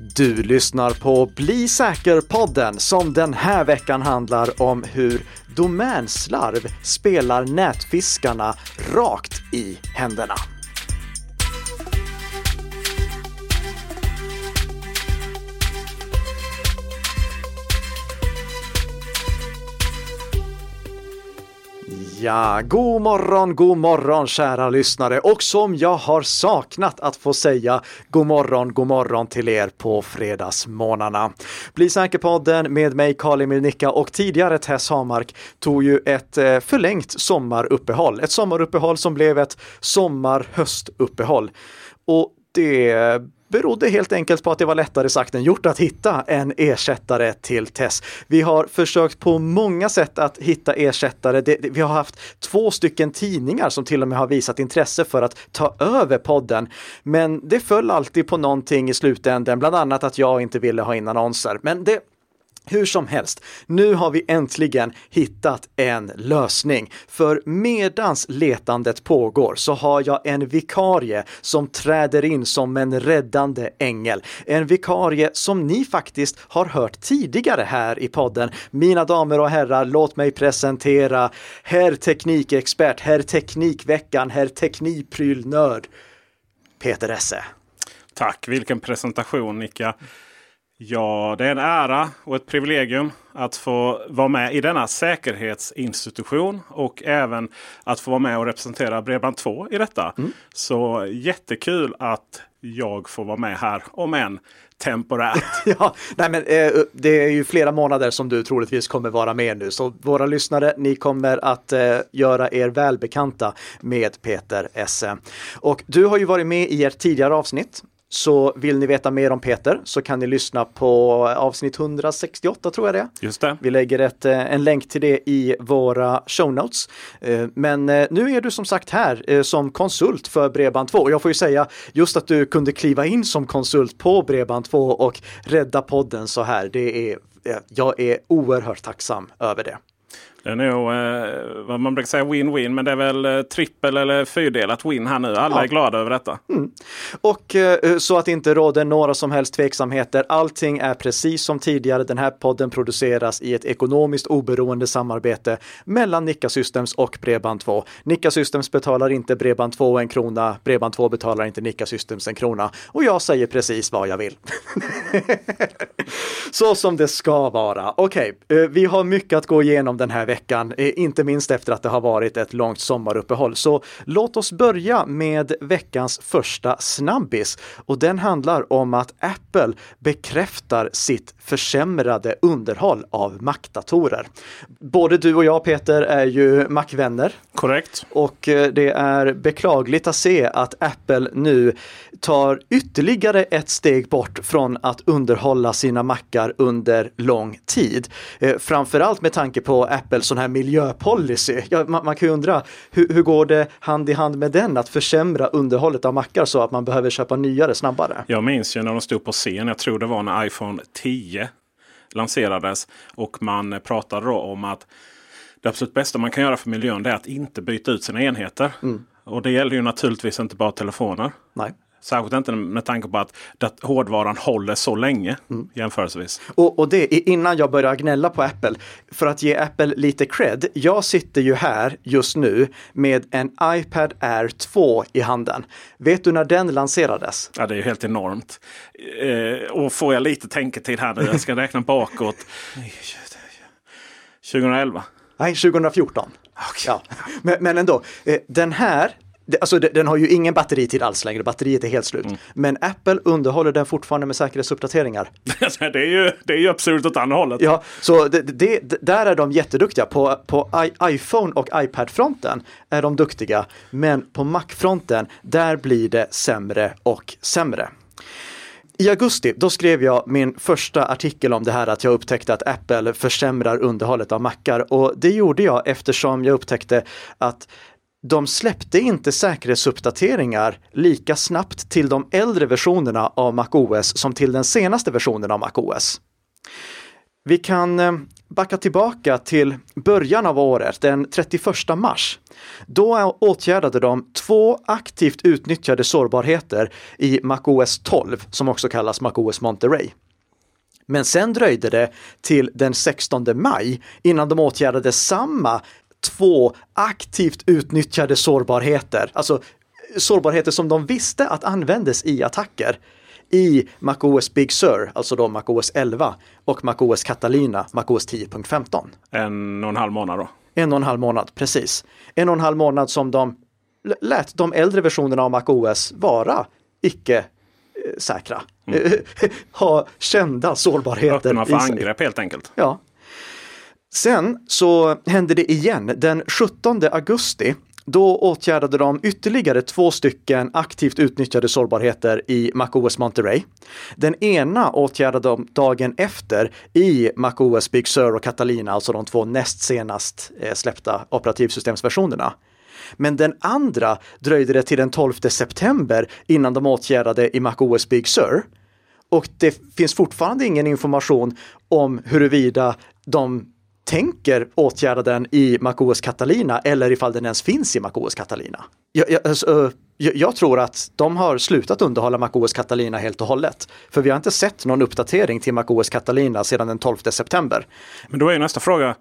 Du lyssnar på Bli säker-podden som den här veckan handlar om hur domänslarv spelar nätfiskarna rakt i händerna. Ja, god morgon, god morgon kära lyssnare och som jag har saknat att få säga god morgon, god morgon till er på fredagsmorgnarna. Bli säker-podden med mig Karl Emil Nicka och tidigare Tess Hamark tog ju ett eh, förlängt sommaruppehåll. Ett sommaruppehåll som blev ett sommar-höstuppehåll. Och det berodde helt enkelt på att det var lättare sagt än gjort att hitta en ersättare till Tess. Vi har försökt på många sätt att hitta ersättare. Det, vi har haft två stycken tidningar som till och med har visat intresse för att ta över podden. Men det föll alltid på någonting i slutändan, bland annat att jag inte ville ha in annonser. Men det hur som helst, nu har vi äntligen hittat en lösning. För medans letandet pågår så har jag en vikarie som träder in som en räddande ängel. En vikarie som ni faktiskt har hört tidigare här i podden. Mina damer och herrar, låt mig presentera herr teknikexpert, herr teknikveckan, herr teknikprylnörd, Peter Esse. Tack, vilken presentation Nicka. Ja, det är en ära och ett privilegium att få vara med i denna säkerhetsinstitution och även att få vara med och representera Bredband2 i detta. Mm. Så jättekul att jag får vara med här, om än temporärt. ja, nej men, eh, det är ju flera månader som du troligtvis kommer vara med nu, så våra lyssnare, ni kommer att eh, göra er välbekanta med Peter Esse. Och du har ju varit med i ert tidigare avsnitt så vill ni veta mer om Peter så kan ni lyssna på avsnitt 168 tror jag det Just det. Vi lägger ett, eh, en länk till det i våra show notes. Eh, men eh, nu är du som sagt här som konsult för Bredband2 och jag får ju säga just att du kunde kliva in som konsult på Bredband2 och rädda podden så här. Det är, jag är oerhört tacksam över det. Det är nog eh, vad man brukar säga win-win. Men det är väl eh, trippel eller fyrdelat win här nu. Alla ja. är glada över detta. Mm. Och eh, så att det inte råder några som helst tveksamheter. Allting är precis som tidigare. Den här podden produceras i ett ekonomiskt oberoende samarbete mellan Nicka Systems och Bredband2. Nicka Systems betalar inte Bredband2 en krona. Bredband2 betalar inte Nicka Systems en krona. Och jag säger precis vad jag vill. så som det ska vara. Okej, okay. Eh, vi har mycket att gå igenom den här veckan, eh, inte minst efter att det har varit ett långt sommaruppehåll. Så låt oss börja med veckans första snabbis och den handlar om att Apple bekräftar sitt försämrade underhåll av Mac-datorer. Både du och jag Peter är ju Mac-vänner. Korrekt. Och eh, det är beklagligt att se att Apple nu tar ytterligare ett steg bort från att underhålla sina Macar under lång tid. Eh, framförallt med tanke på Apples sån här miljöpolicy. Ja, man, man, kan ju undra hur, hur, går det hand i hand med den att försämra underhållet av mackar så att man behöver köpa nyare snabbare? Jag minns ju när de stod på scen, jag tror det var när iPhone 10 lanserades och man pratade då om att det absolut bästa man kan göra för miljön är att inte byta ut sina enheter. Mm. Och det gäller ju naturligtvis inte bara telefoner. Nej. Särskilt inte med tanke på att, hårdvaran håller så länge mm. jämförelsevis. Och, och det innan jag börjar gnälla på Apple, för att ge Apple lite cred. Jag sitter ju här just nu med en iPad Air 2 i handen. Vet du när den lanserades? Ja, det är ju helt enormt. Eh, och får jag lite tänketid här nu, jag ska räkna bakåt. 2011? Nej, 2014. Okay. Ja. Men, men ändå, eh, den här alltså den har ju ingen batteritid alls längre, batteriet är helt slut. Mm. Men Apple underhåller den fortfarande med säkerhetsuppdateringar. det, är ju, det är ju absurt åt andra hållet. Ja, så det, det, där är de jätteduktiga. På, på iPhone och iPad-fronten är de duktiga, men på Mac-fronten, där blir det sämre och sämre. I augusti, då skrev jag min första artikel om det här att jag upptäckte att Apple försämrar underhållet av mackar och det gjorde jag eftersom jag upptäckte att de släppte inte säkerhetsuppdateringar lika snabbt till de äldre versionerna av MacOS som till den senaste versionen av MacOS. Vi kan eh, backa tillbaka till början av året, den 31 mars. Då åtgärdade de två aktivt utnyttjade sårbarheter i MacOS 12, som också kallas MacOS Monterey. Men sen dröjde det till den 16 maj innan de åtgärdade samma två aktivt utnyttjade sårbarheter, alltså sårbarheter som de visste att användes i attacker i MacOS Big Sur, alltså då MacOS 11 och MacOS Catalina, MacOS 10.15. En och en halv månad då? En och en halv månad, precis. En och en halv månad som de lät de äldre versionerna av MacOS vara icke säkra. Mm. ha kända sårbarheter. Öppna för angrepp helt enkelt. Ja. Sen så hände det igen den 17 augusti då åtgärdade de ytterligare två stycken aktivt utnyttjade sårbarheter i MacOS Monterey. Den ena åtgärdade de dagen efter i MacOS Big Sur och Catalina, alltså de två näst senast eh, släppta operativsystemsversionerna. Men den andra dröjde det till den 12 september innan de åtgärdade i MacOS Big Sur. Och det finns fortfarande ingen information om huruvida de tänker åtgärda den i MacOS Catalina eller ifall den ens finns i MacOS Catalina. Jag, jag, alltså, jag, jag, tror att de har slutat underhålla MacOS Catalina helt och hållet. För vi har inte sett någon uppdatering till MacOS Catalina sedan den 12 september. Men då är nästa fråga.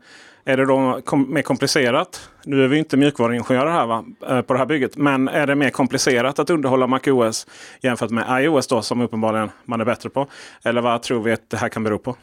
Är det då kom mer komplicerat? Nu är vi inte mjukvaruingenjörer här va? På det här bygget. Men är det mer komplicerat att underhålla MacOS jämfört med iOS då som uppenbarligen man är bättre på? Eller vad tror vi att det här kan bero på?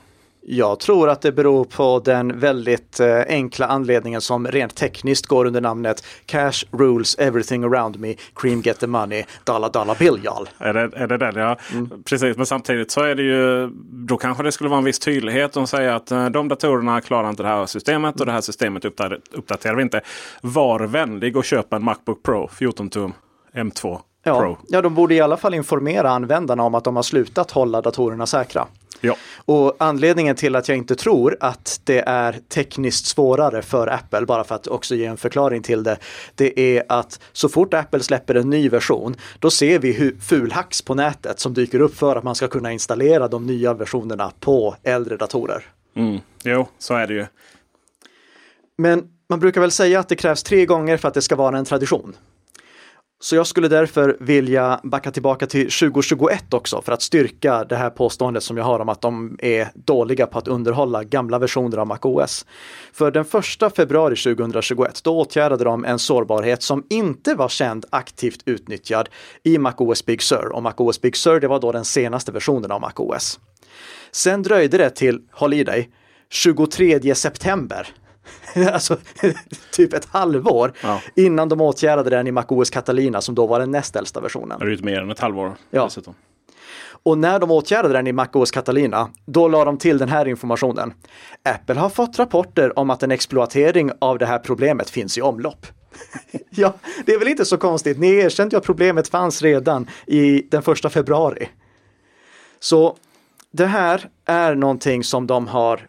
Jag tror att det beror på den väldigt eh, enkla anledningen som rent tekniskt går under namnet Cash rules everything around me, cream get the money, dollar dollar bill y'all. Är det, är det den ja? Mm. Precis, men samtidigt så är det ju då kanske det skulle vara en viss tydlighet att säga att eh, de datorerna klarar inte det här systemet och det här systemet uppdaterar vi inte. Var vänlig och köp en Macbook Pro 14 tum M2 Ja, Pro. ja, de borde i alla fall informera användarna om att de har slutat hålla datorerna säkra. Ja. Och anledningen till att jag inte tror att det är tekniskt svårare för Apple, bara för att också ge en förklaring till det, det är att så fort Apple släpper en ny version, då ser vi hur fulhacks på nätet som dyker upp för att man ska kunna installera de nya versionerna på äldre datorer. Mm. Jo, så är det ju. Men man brukar väl säga att det krävs tre gånger för att det ska vara en tradition. Så jag skulle därför vilja backa tillbaka till 2021 också för att styrka det här påståendet som jag har om att de är dåliga på att underhålla gamla versioner av MacOS. För den 1 februari 2021 då åtgärdade de en sårbarhet som inte var känd aktivt utnyttjad i MacOS Big Sur och MacOS Big Sur det var då den senaste versionen av MacOS. Sen dröjde det till, håll i dig, 23 september alltså typ ett halvår ja. innan de åtgärdade den i MacOS Catalina som då var den näst äldsta versionen. Det är ju mer än ett halvår. Ja. Dessutom. Och när de åtgärdade den i MacOS Catalina, då la de till den här informationen. Apple har fått rapporter om att en exploatering av det här problemet finns i omlopp. ja, det är väl inte så konstigt. Ni erkände ju att problemet fanns redan i den första februari. Så det här är någonting som de har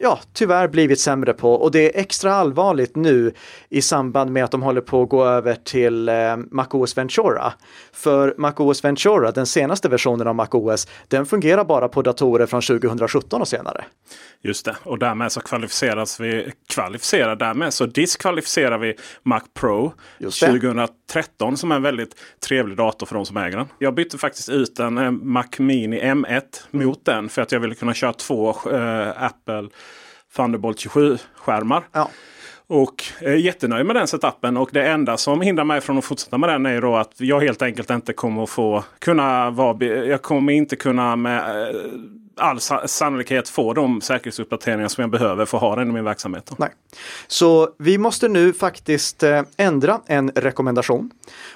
ja, tyvärr blivit sämre på och det är extra allvarligt nu i samband med att de håller på att gå över till eh, MacOS Ventura. För MacOS Ventura, den senaste versionen av MacOS, den fungerar bara på datorer från 2017 och senare. Just det, och därmed så kvalificeras vi, kvalificerar, därmed så diskvalificerar vi Mac Pro 2013 som är en väldigt trevlig dator för de som äger den. Jag bytte faktiskt ut en eh, Mac Mini M1 mot den för att jag ville kunna köra två äh, Apple Thunderbolt 27-skärmar. Ja. Och är jättenöjd med den setupen. Och det enda som hindrar mig från att fortsätta med den är då att jag helt enkelt inte kommer att få kunna vara... Jag kommer inte kunna med eh, all sannolikhet få de säkerhetsuppdateringar som jag behöver för att ha den i min verksamhet. Nej. Så vi måste nu faktiskt eh, ändra en rekommendation.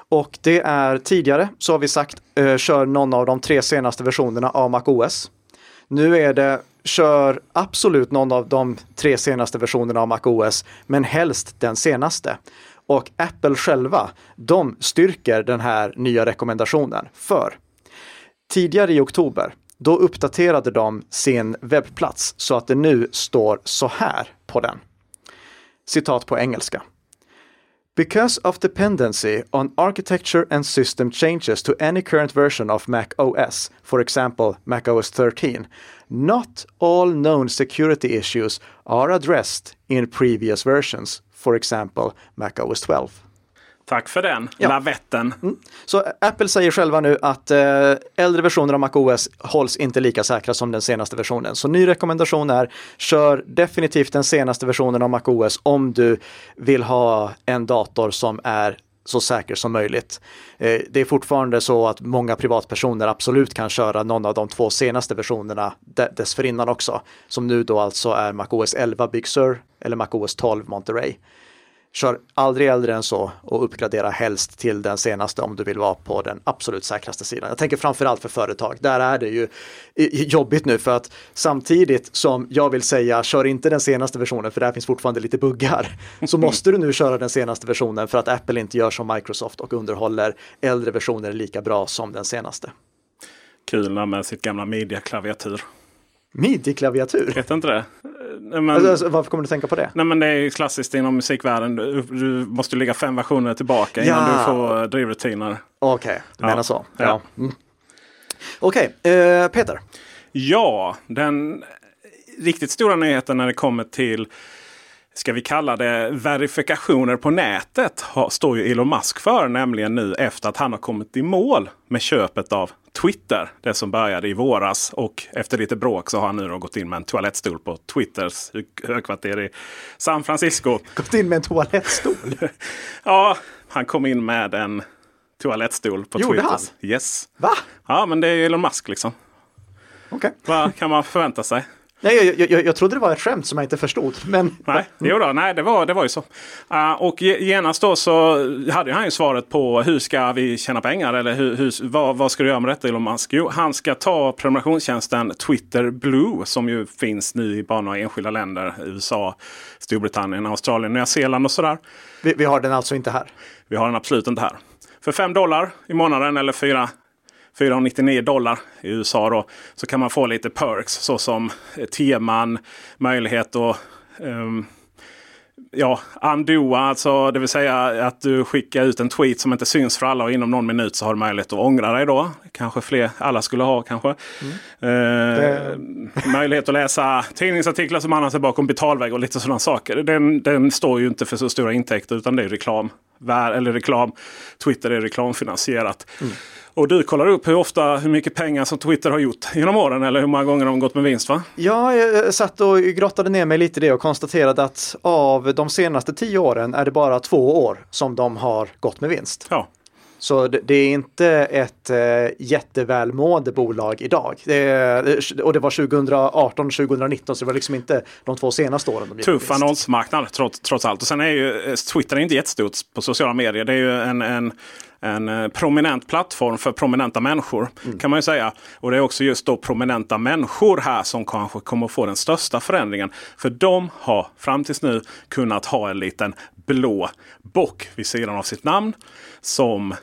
Och det är tidigare så har vi sagt eh, kör någon av de tre senaste versionerna av MacOS. Nu är det kör absolut någon av de tre senaste versionerna av MacOS, men helst den senaste. Och Apple själva, de styrker den här nya rekommendationen. För tidigare i oktober, då uppdaterade de sin webbplats så att det nu står så här på den. Citat på engelska. Because of dependency on architecture and system changes to any current version of Mac OS, for example, Mac OS 13, not all known security issues are addressed in previous versions, for example, Mac OS 12. Tack för den Ja. lavetten. Så Apple säger själva nu att eh, äldre versioner av MacOS hålls inte lika säkra som den senaste versionen. Så ny rekommendation är kör definitivt den senaste versionen av MacOS om du vill ha en dator som är så säker som möjligt. Eh, det är fortfarande så att många privatpersoner absolut kan köra någon av de två senaste versionerna de- dessförinnan också. Som nu då alltså är MacOS 11 Big Sur eller MacOS 12 Monterey. Kör aldrig äldre än så och uppgradera helst till den senaste om du vill vara på den absolut säkraste sidan. Jag tänker framförallt för företag. Där är det ju jobbigt nu för att samtidigt som jag vill säga kör inte den senaste versionen för där finns fortfarande lite buggar. Så måste du nu köra den senaste versionen för att Apple inte gör som Microsoft och underhåller äldre versioner lika bra som den senaste. Kul med sitt gamla media-klaviatur. Midi-klaviatur. Vet inte det? Men, Alltså, alltså, varför kommer du tänka på det? nej, men det är ju klassiskt inom musikvärlden. Du, du måste ligga fem versioner tillbaka innan Ja. du får drivrutiner. Okej, du Ja. menar så. Ja. Ja. Mm. Okej, eh, Peter. Ja, den riktigt stora nyheten när det kommer till ska vi kalla det verifikationer på nätet har, står ju Elon Musk för. Nämligen nu efter att han har kommit i mål med köpet av Twitter. Det som började i våras. Och efter lite bråk så har han nu gått in med en toalettstol på Twitters högkvarter i San Francisco. Gått in med en toalettstol. Ja, han kom in med en toalettstol på Gjorde Twitter. han? Yes. Va? Ja, men det är Elon Musk liksom. Okej. Vad kan man förvänta sig? Nej, jag, jag, jag trodde det var ett skämt som jag inte förstod. Men Nej, jo då, nej det, var, det var ju så. Uh, och ge- genast då så hade han ju svaret på hur ska vi tjäna pengar? Eller hur, hur, vad, vad ska du göra med detta Elon Musk? Jo, han ska ta prenumerationstjänsten Twitter Blue som ju finns nu i bara några enskilda länder. USA, Storbritannien, Australien, Nya Zeeland och sådär. vi, vi har den alltså inte här. Vi har den absolut inte här. För 5 dollar i månaden eller 4 499 dollar i USA då, så kan man få lite perks såsom eh, teman, möjlighet att ehm, ja, undoa, alltså det vill säga att du skickar ut en tweet som inte syns för alla och inom någon minut så har du möjlighet att ångra dig då. Kanske fler, alla skulle ha kanske. Eh, Möjlighet att läsa tidningsartiklar som annars är bakom betalvägg och lite sådana saker. Den, den står ju inte för så stora intäkter utan det är reklam. Vär, eller reklam. Twitter är reklamfinansierat. Och du kollar upp hur ofta, hur mycket pengar som Twitter har gjort genom åren eller hur många gånger de har gått med vinst va? Ja, jag satt och grottade ner mig lite i det och konstaterade att av de senaste tio åren är det bara två år som de har gått med vinst. Ja, Så det, är inte ett eh, jättevälmående bolag idag. Det, är- och det var 2018 2019 så det var liksom inte de två senaste åren. De tuff annonsmarknad trots, trots allt. Och sen är ju eh, Twitter är inte jättestort på sociala medier. Det är ju en, en, en eh, prominent plattform för prominenta människor. Kan man ju säga. Och det är också just då prominenta människor här som kanske kommer få den största förändringen. För de har fram tills nu kunnat ha en liten blå bock vid sidan av sitt namn. Som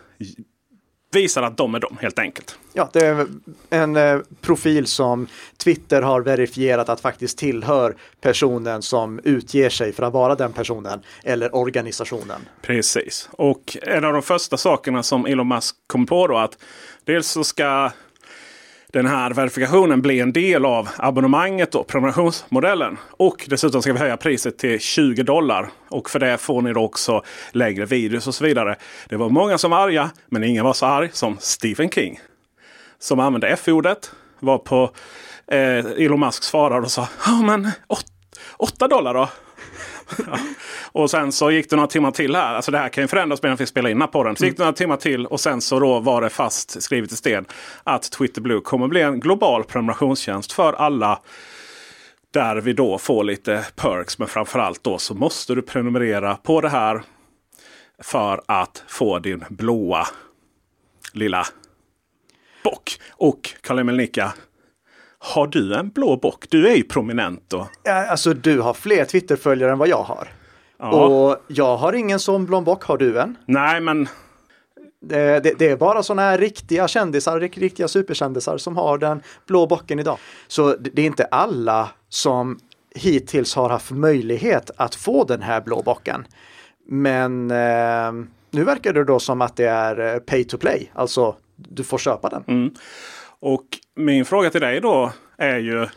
visar att de är de helt enkelt. Ja, det är en eh, profil som Twitter har verifierat att faktiskt tillhör personen som utger sig för att vara den personen eller organisationen. Precis. Och en av de första sakerna som Elon Musk kom på då att dels så ska den här verifikationen bli en del av abonnemanget och prenumerationsmodellen. Och dessutom ska vi höja priset till 20 dollar. Och för det får ni då också lägre videos och så vidare. Det var många som var arga, men ingen var så arg som Stephen King. Som använde F-ordet. Var på eh, Elon Musk svarade och sa ja men 8 dollar då. Ja. Och sen så gick det några timmar till här. Alltså det här kan ju förändras medan vi spelar in den här podden. Så gick det några timmar till och sen så då var det fast skrivet i sten att Twitter Blue kommer bli en global prenumerationstjänst för alla. Där vi då får lite perks. Men framförallt då så måste du prenumerera på det här. För att få din blåa lilla bock. Och Karl-Emil Nicka. Har du en blå bock? Du är ju prominent då. Alltså du har fler Twitterföljare än vad jag har. Ja. Och jag har ingen sån blond bock, har du en? Nej men Det, det, det är bara sådana här riktiga kändisar, rik- riktiga superkändisar som har den blå bocken idag. Så det, det är inte alla som hittills har haft möjlighet att få den här blå bocken. Men eh, nu verkar det då som att det är pay to play, alltså du får köpa den. Mm. Och min fråga till dig då är ju,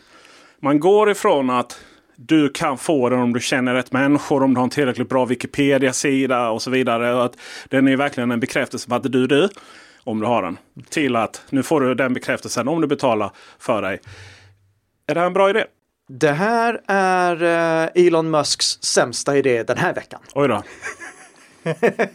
man går ifrån att du kan få den om du känner rätt människor, om du har en tillräckligt bra Wikipedia-sida och så vidare. Och att den är verkligen en bekräftelse på att det är du, du, om du har den. Till att nu får du den bekräftelsen om du betalar för dig. Är det här en bra idé? Det här är eh, Elon Musks sämsta idé den här veckan. Oj då.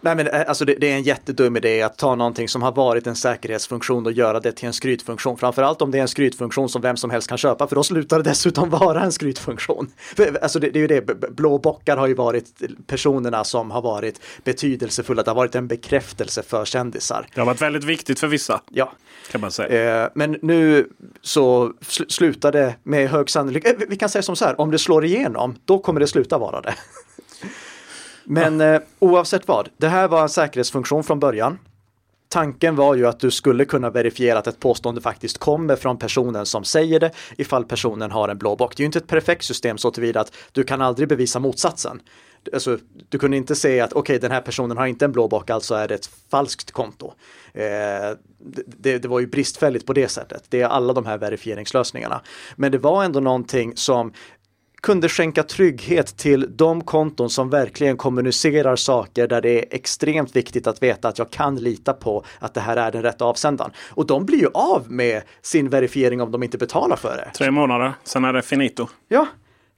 Nej, men eh, alltså det, det, är en jättedum idé att ta någonting som har varit en säkerhetsfunktion och göra det till en skrytfunktion. Framförallt om det är en skrytfunktion som vem som helst kan köpa, för då slutar det dessutom vara en skrytfunktion. För, alltså det, det är ju det, blå bockar har ju varit personerna som har varit betydelsefulla. Det har varit en bekräftelse för kändisar. Det har varit väldigt viktigt för vissa. Ja. Kan man säga. Eh, men nu så sl slutar det med hög sannolikhet. Eh, vi kan säga som så här, om det slår igenom, då kommer det sluta vara det. Men eh, oavsett vad, det här var en säkerhetsfunktion från början. Tanken var ju att du skulle kunna verifiera att ett påstående faktiskt kommer från personen som säger det ifall personen har en blå bock. Det är ju inte ett perfekt system så tillvida att du kan aldrig bevisa motsatsen. Alltså, du kunde inte säga att okej, okay, den här personen har inte en blå bock, alltså är det ett falskt konto. Eh, det, det, var ju bristfälligt på det sättet. Det är alla de här verifieringslösningarna. Men det var ändå någonting som kunde skänka trygghet till de konton som verkligen kommunicerar saker där det är extremt viktigt att veta att jag kan lita på att det här är den rätta avsändaren. Och de blir ju av med sin verifiering om de inte betalar för det. Tre månader, sen är det finito. Ja,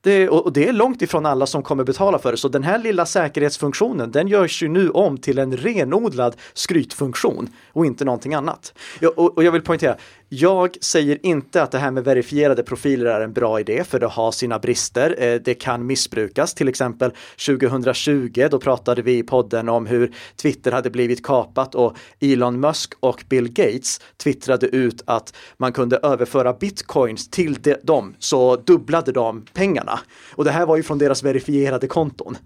det, och det är långt ifrån alla som kommer betala för det. Så den här lilla säkerhetsfunktionen, den görs ju nu om till en renodlad skrytfunktion och inte någonting annat. Och, och jag vill poängtera, jag säger inte att det här med verifierade profiler är en bra idé för det har sina brister. Eh, det kan missbrukas. Till exempel 2020, då pratade vi i podden om hur Twitter hade blivit kapat och Elon Musk och Bill Gates twittrade ut att man kunde överföra bitcoins till dem så dubblade de pengarna. Och det här var ju från deras verifierade konton.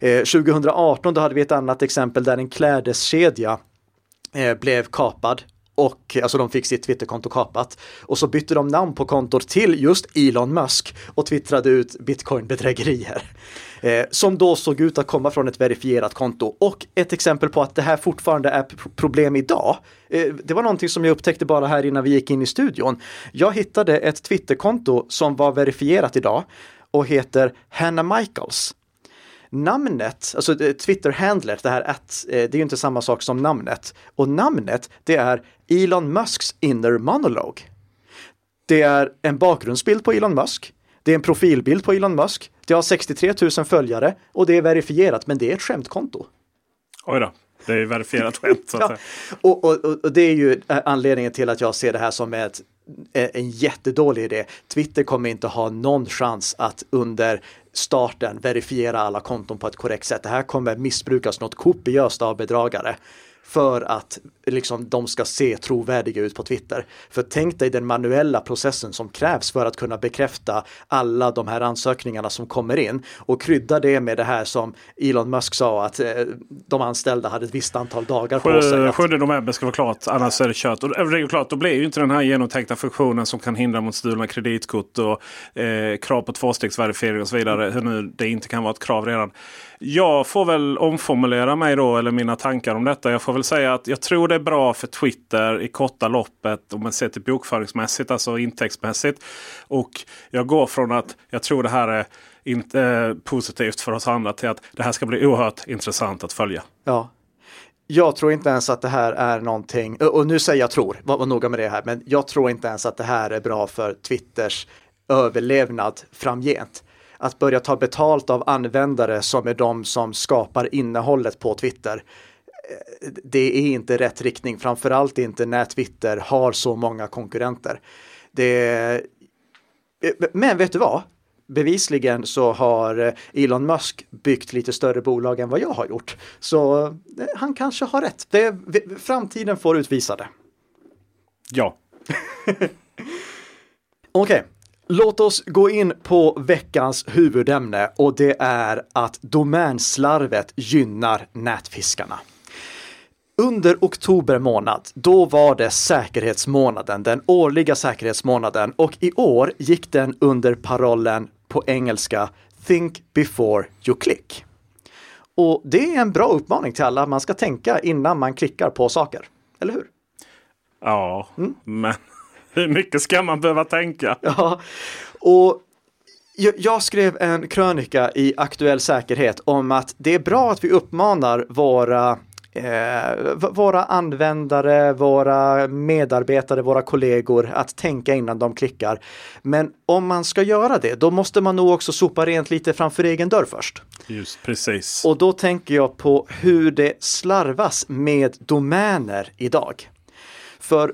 Eh, 2018 då hade vi ett annat exempel där en klädeskedja eh, blev kapad och alltså de fick sitt Twitterkonto kapat. Och så bytte de namn på kontot till just Elon Musk och twittrade ut bitcoinbedrägerier. Eh, som då såg ut att komma från ett verifierat konto. Och ett exempel på att det här fortfarande är problem idag. Eh, det var någonting som jag upptäckte bara här innan vi gick in i studion. Jag hittade ett Twitterkonto som var verifierat idag och heter Hannah Michaels namnet, alltså Twitter-handlet, det här att, eh, det är ju inte samma sak som namnet. Och namnet, det är Elon Musks inner monologue. Det är en bakgrundsbild på Elon Musk. Det är en profilbild på Elon Musk. Det har 63 000 följare och det är verifierat, men det är ett skämtkonto. Oj då. Det är verifierat skämt. Så att ja. och, och, och, det är ju anledningen till att jag ser det här som ett Eh, en jättedålig idé. Twitter kommer inte ha någon chans att under starten verifiera alla konton på ett korrekt sätt. Det här kommer missbrukas något kopiöst av bedragare för att liksom, de ska se trovärdiga ut på Twitter. För tänk dig den manuella processen som krävs för att kunna bekräfta alla de här ansökningarna som kommer in och krydda det med det här som Elon Musk sa att eh, de anställda hade ett visst antal dagar på sig. 7 november ska vara klart, annars är det kört. Och det är klart, då blir ju inte den här genomtänkta funktionen som kan hindra mot stulna kreditkort och eh, krav på tvåstegsverifiering och så vidare. Hur nu det inte kan vara ett krav redan. Jag får väl omformulera mig då, eller mina tankar om detta. Jag får väl säga att jag tror det är bra för Twitter i korta loppet om man ser till bokföringsmässigt, alltså intäktsmässigt. Och jag går från att jag tror det här är inte eh, positivt för oss andra till att det här ska bli oerhört intressant att följa. Ja, jag tror inte ens att det här är någonting, och nu säger jag tror, var, var noga med det här, men jag tror inte ens att det här är bra för Twitters överlevnad framgent att börja ta betalt av användare som är de som skapar innehållet på Twitter. Eh, det är inte rätt riktning, framförallt inte när Twitter har så många konkurrenter. Det... Eh, men vet du vad? Bevisligen så har eh, Elon Musk byggt lite större bolag än vad jag har gjort. Så han kanske har rätt. Det, framtiden får utvisa det. Ja. Okej, okay. Låt oss gå in på veckans huvudämne och det är att domänslarvet gynnar nätfiskarna. Under oktober månad, då var det säkerhetsmånaden, den årliga säkerhetsmånaden och i år gick den under parollen på engelska Think before you click. Och det är en bra uppmaning till alla. Man ska tänka innan man klickar på saker. Eller hur? Ja, mm. men hur mycket ska man behöva tänka? Ja, och jag skrev en krönika i Aktuell Säkerhet om att det är bra att vi uppmanar våra eh, våra användare, våra medarbetare, våra kollegor att tänka innan de klickar. Men om man ska göra det, då måste man nog också sopa rent lite framför egen dörr först. Just precis. Och då tänker jag på hur det slarvas med domäner idag. För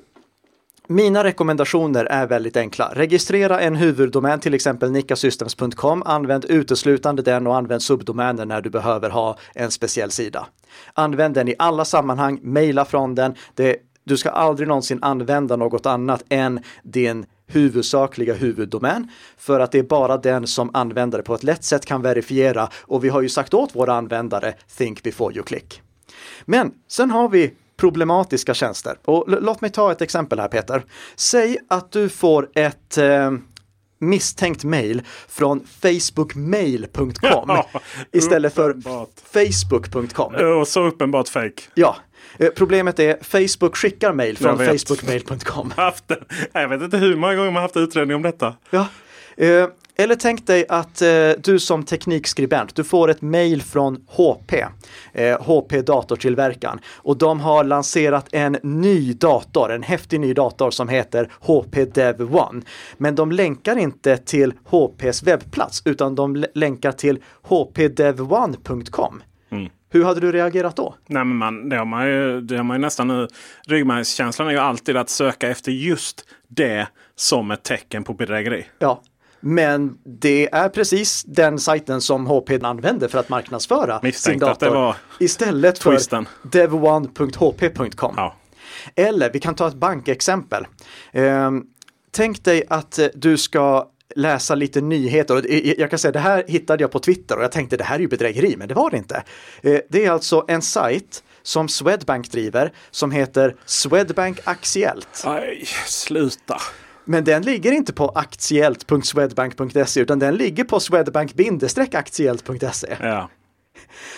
mina rekommendationer är väldigt enkla. Registrera en huvuddomän, till exempel nikasystems.com. Använd uteslutande den och använd subdomäner när du behöver ha en speciell sida. Använd den i alla sammanhang, mejla från den. Det, du ska aldrig någonsin använda något annat än din huvudsakliga huvuddomän för att det är bara den som användare på ett lätt sätt kan verifiera och vi har ju sagt åt våra användare think before you click. Men sen har vi problematiska tjänster. Och låt mig ta ett exempel här Peter. Säg att du får ett eh, misstänkt mail från facebookmail.com ja, istället för facebook.com. Och så uppenbart fake. Ja. Eh, problemet är Facebook skickar mail från facebookmail.com. Jag vet inte hur många gånger man haft utredning om detta. Ja. Eller tänk dig att eh, du som teknikskribent, du får ett mail från HP, eh, HP datortillverkaren och de har lanserat en ny dator, en häftig ny dator som heter HP Dev One. Men de länkar inte till HPs webbplats utan de länkar till hpdevone.com. Mm. Hur hade du reagerat då? Nej, men man, det, har man ju, det har man ju nästan nu. Ryggmärgskänslan är ju alltid att söka efter just det som ett tecken på bedrägeri. Ja, men det är precis den sajten som HP använder för att marknadsföra sin dator. Att det var istället för dev1.hp.com. Ja. Eller vi kan ta ett bankexempel. Eh, tänk dig att du ska läsa lite nyheter. Jag kan säga det här hittade jag på Twitter och jag tänkte det här är ju bedrägeri, men det var det inte. Eh, det är alltså en sajt som Swedbank driver som heter Swedbank Aktiellt. Nej, sluta. Men den ligger inte på aktiellt.swedbank.se utan den ligger på swedbank-aktiellt.se. Ja.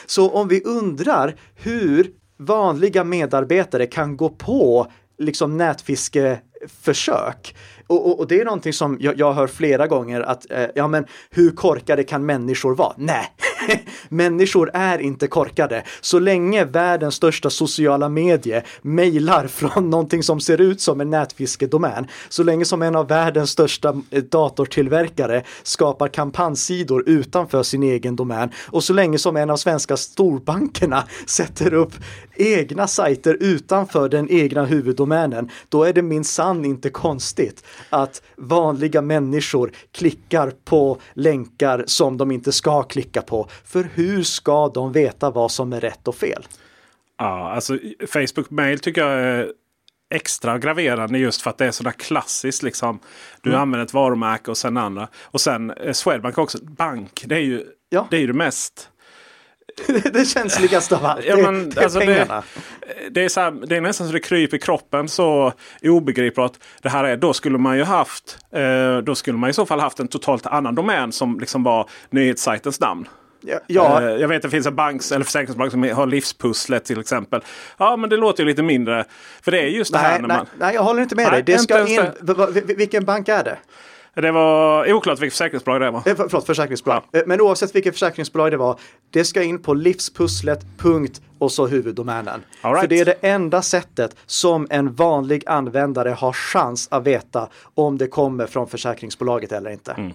Så om vi undrar hur vanliga medarbetare kan gå på liksom nätfiskeförsök och, och, och, det är någonting som jag, jag hör flera gånger att, eh, ja men hur korkade kan människor vara? Nej, människor är inte korkade. Så länge världens största sociala medie mejlar från någonting som ser ut som en nätfiskedomän, så länge som en av världens största eh, datortillverkare skapar kampanjsidor utanför sin egen domän och så länge som en av svenska storbankerna sätter upp egna sajter utanför den egna huvuddomänen, då är det minsann inte konstigt att vanliga människor klickar på länkar som de inte ska klicka på. För hur ska de veta vad som är rätt och fel? Ja, alltså Facebook mail tycker jag är extra graverande just för att det är sådär klassiskt. Liksom. Du mm. använder ett varumärke och sen andra. Och sen eh, Swedbank också. Bank, det är ju ja. det, är ju det mest det känsligaste av allt. Ja, men, det, alltså det, det, är så här, det är nästan så det kryper i kroppen så obegripligt det här är. Då skulle man ju haft eh, Då skulle man i så fall haft en totalt annan domän som liksom var nyhetssajtens namn. Ja, ja. Eh, jag vet att det finns en banks eller försäkringsbolag som har livspusslet till exempel. Ja men det låter ju lite mindre. För det är just det här när man... Nej, jag håller inte med nej, dig. Det ska in... Vilken bank är det? Det var oklart vilket försäkringsbolag det var. Eh, förlåt, försäkringsbolag. Ja. Eh, men oavsett vilket försäkringsbolag det var, det ska in på livspusslet, punkt och så huvuddomänen. Right. För det är det enda sättet som en vanlig användare har chans att veta om det kommer från försäkringsbolaget eller inte. Mm.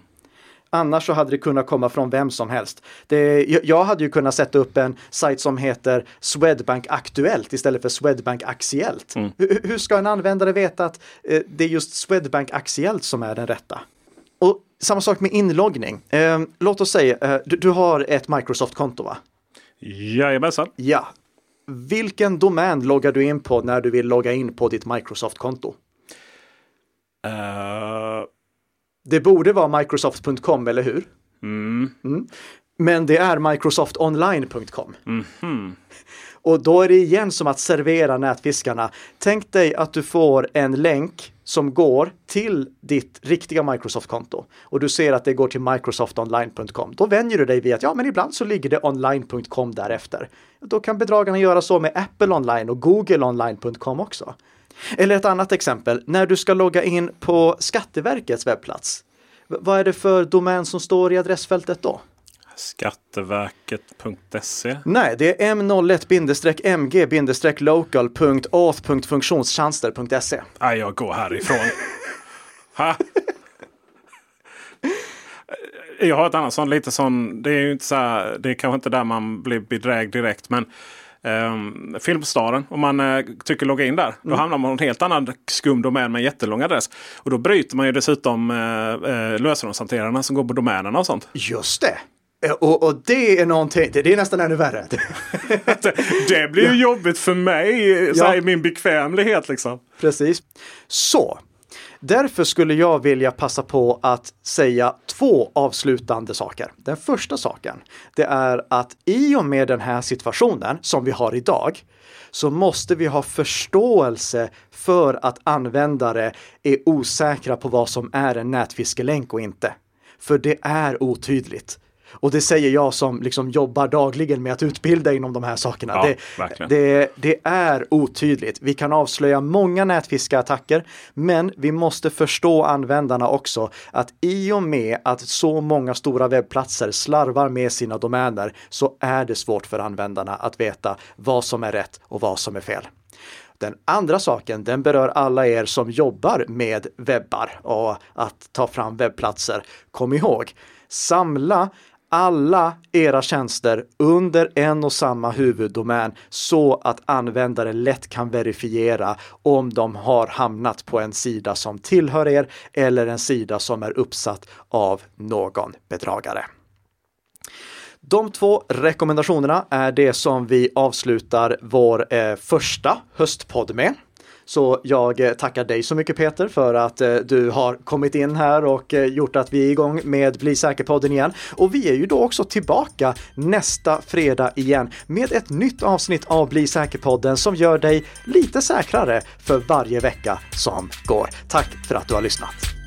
Annars så hade det kunnat komma från vem som helst. Det, jag hade ju kunnat sätta upp en sajt som heter Swedbank Aktuellt istället för Swedbank Aktiellt. Mm. Hur, hur, ska en användare veta att eh, det är just Swedbank Aktiellt som är den rätta? Och samma sak med inloggning. Eh, låt oss säga, eh, du, du, har ett Microsoft-konto va? Jajamensan. Ja. Vilken domän loggar du in på när du vill logga in på ditt Microsoft-konto? Uh... Det borde vara Microsoft.com, eller hur? Mm. Mm. Men det är Microsoftonline.com. Mm. Och då är det igen som att servera nätfiskarna. Tänk dig att du får en länk som går till ditt riktiga Microsoft-konto och du ser att det går till microsoftonline.com, då vänjer du dig vid att ja, men ibland så ligger det online.com därefter. Då kan bedragarna göra så med Apple online och Google online.com också. Eller ett annat exempel, när du ska logga in på Skatteverkets webbplats. Vad är det för domän som står i adressfältet då? Skatteverket.se? Nej, det är m01-mg-local.auth.funktionstjänster.se. Nej, jag går härifrån. ha? Jag har ett annat sånt, lite sån, det är ju inte så här, det är kanske inte där man blir bedrägd direkt. Men Um, Filmstaden. Om man uh, tycker logga in där. Mm. Då hamnar man på en helt annan skum domän med en jättelång adress. Och då bryter man ju dessutom uh, uh, lösenordshanterarna som går på domänerna och sånt. Just det. Och, och, det är någonting, det är nästan ännu värre. det blir ju jobbigt för mig, ja. i min bekvämlighet liksom. Precis. Så, därför skulle jag vilja passa på att säga två avslutande saker. Den första saken, det är att i och med den här situationen som vi har idag, så måste vi ha förståelse för att användare är osäkra på vad som är en nätfiskelänk och inte. För det är otydligt. Och det säger jag som liksom jobbar dagligen med att utbilda inom de här sakerna. Ja, det, det, det, är otydligt. Vi kan avslöja många nätfiskeattacker, men vi måste förstå användarna också att i och med att så många stora webbplatser slarvar med sina domäner så är det svårt för användarna att veta vad som är rätt och vad som är fel. Den andra saken, den berör alla er som jobbar med webbar och att ta fram webbplatser. Kom ihåg, samla alla era tjänster under en och samma huvuddomän så att användare lätt kan verifiera om de har hamnat på en sida som tillhör er eller en sida som är uppsatt av någon bedragare. De två rekommendationerna är det som vi avslutar vår eh, första höstpodd med. Så jag eh, tackar dig så mycket Peter för att eh, du har kommit in här och eh, gjort att vi är igång med Bli säker-podden igen. Och vi är ju då också tillbaka nästa fredag igen med ett nytt avsnitt av Bli säker-podden som gör dig lite säkrare för varje vecka som går. Tack för att du har lyssnat!